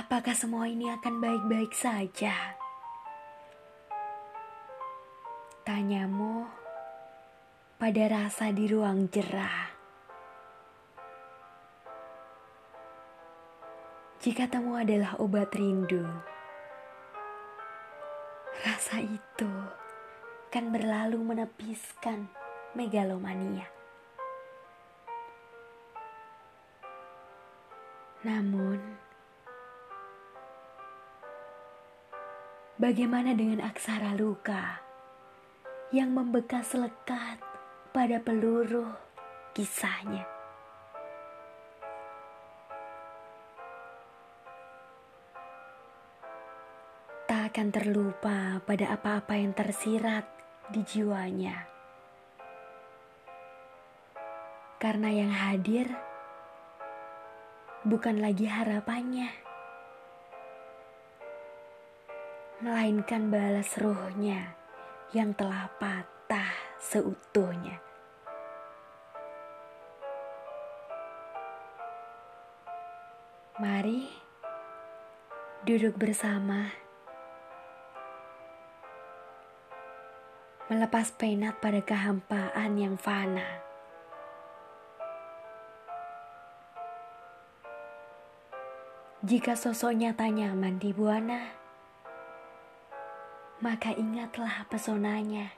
Apakah semua ini akan baik-baik saja? Tanyamu pada rasa di ruang jerah. Jika temu adalah obat rindu, rasa itu kan berlalu menepiskan megalomania. Namun, bagaimana dengan aksara luka yang membekas lekat pada peluru kisahnya? Tak akan terlupa pada apa-apa yang tersirat di jiwanya. Karena yang hadir bukan lagi harapannya, melainkan balas ruhnya yang telah patah seutuhnya. Mari duduk bersama, melepas penat pada kehampaan yang fana. Jika sosoknya tak nyaman di buana, maka ingatlah pesonanya,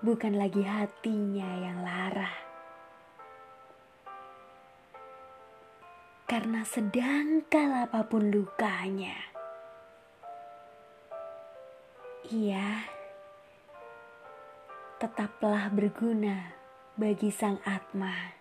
bukan lagi hatinya yang lara. Karena sedangkal apa pun lukanya, ia tetaplah berguna bagi sang Atma.